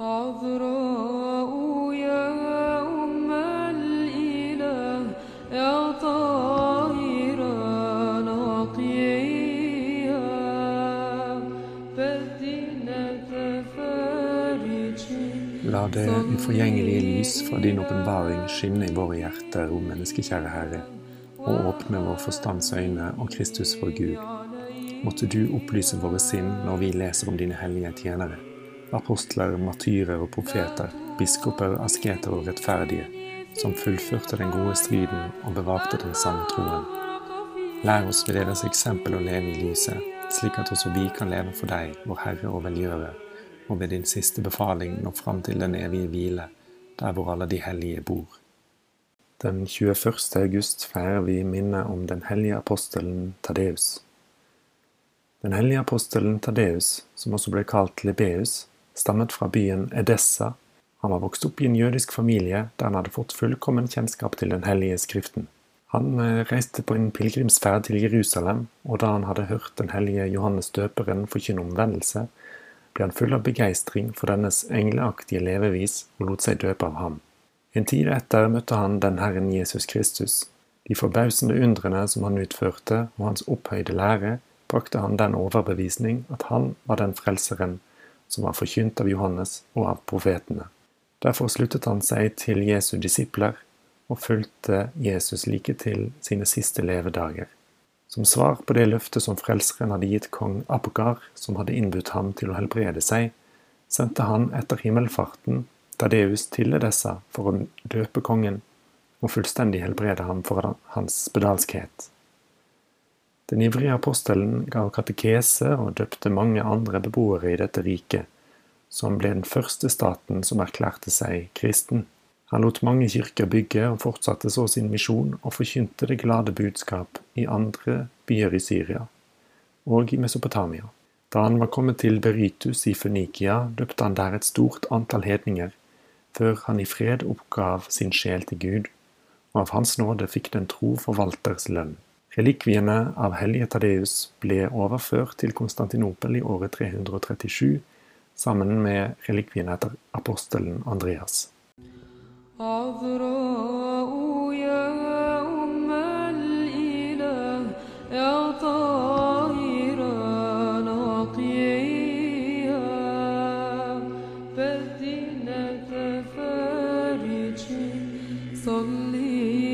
عذراء يا أم الإله يا طاهرة نقية بدينة فرجي La det uforgjengelige lys fra din åpenbaring skinne i våre hjerter, o menneskekjære Herre, og åpne vår forstands øyne og Kristus vår Gud. Måtte du opplyse våre sinn når vi leser om dine hellige tjenere, apostler, martyrer og profeter, biskoper, asketer og rettferdige, som fullførte den gode striden og bevarte den sanne troen. Lær oss ved deres eksempel å leve i lyset, slik at også vi kan leve for deg, vår Herre og velgjører, og ved din siste befaling nå fram til den evige hvile, der hvor alle de hellige bor. Den 21. august feirer vi minnet om den hellige apostelen Tadeus. Den hellige apostelen Tadeus, som også ble kalt Lebeus, stammet fra byen Edessa. Han var vokst opp i en jødisk familie der han hadde fått fullkommen kjennskap til Den hellige skriften. Han eh, reiste på en pilegrimsferd til Jerusalem, og da han hadde hørt den hellige Johannes døperen forkynne omvendelse, ble han full av begeistring for dennes engleaktige levevis og lot seg døpe av ham. En tid etter møtte han den Herren Jesus Kristus. De forbausende undrene som han utførte, og hans opphøyde lære, brakte han den overbevisning at han var den frelseren som var forkynt av Johannes og av profetene. Derfor sluttet han seg til Jesu disipler og fulgte Jesus like til sine siste levedager. Som svar på det løftet som frelseren hadde gitt kong Apokar, som hadde innbudt ham til å helbrede seg, sendte han etter himmelfarten Tadeus til Edessa for å døpe kongen og fullstendig helbrede ham for hans spedalskhet. Den ivrige apostelen gav katekese og døpte mange andre beboere i dette riket, som ble den første staten som erklærte seg kristen. Han lot mange kirker bygge og fortsatte så sin misjon og forkynte det glade budskap i andre byer i Syria og i Mesopotamia. Da han var kommet til Beritus i Fønikia, døpte han der et stort antall hedninger, før han i fred oppgav sin sjel til Gud, og av Hans nåde fikk den tro forvalters lønn. Relikviene av hellige Tadeus ble overført til Konstantinopel i året 337, sammen med relikviene etter apostelen Andreas. عذراء يا أم الإله يا طاهرة نقية بدينة فرجي صلي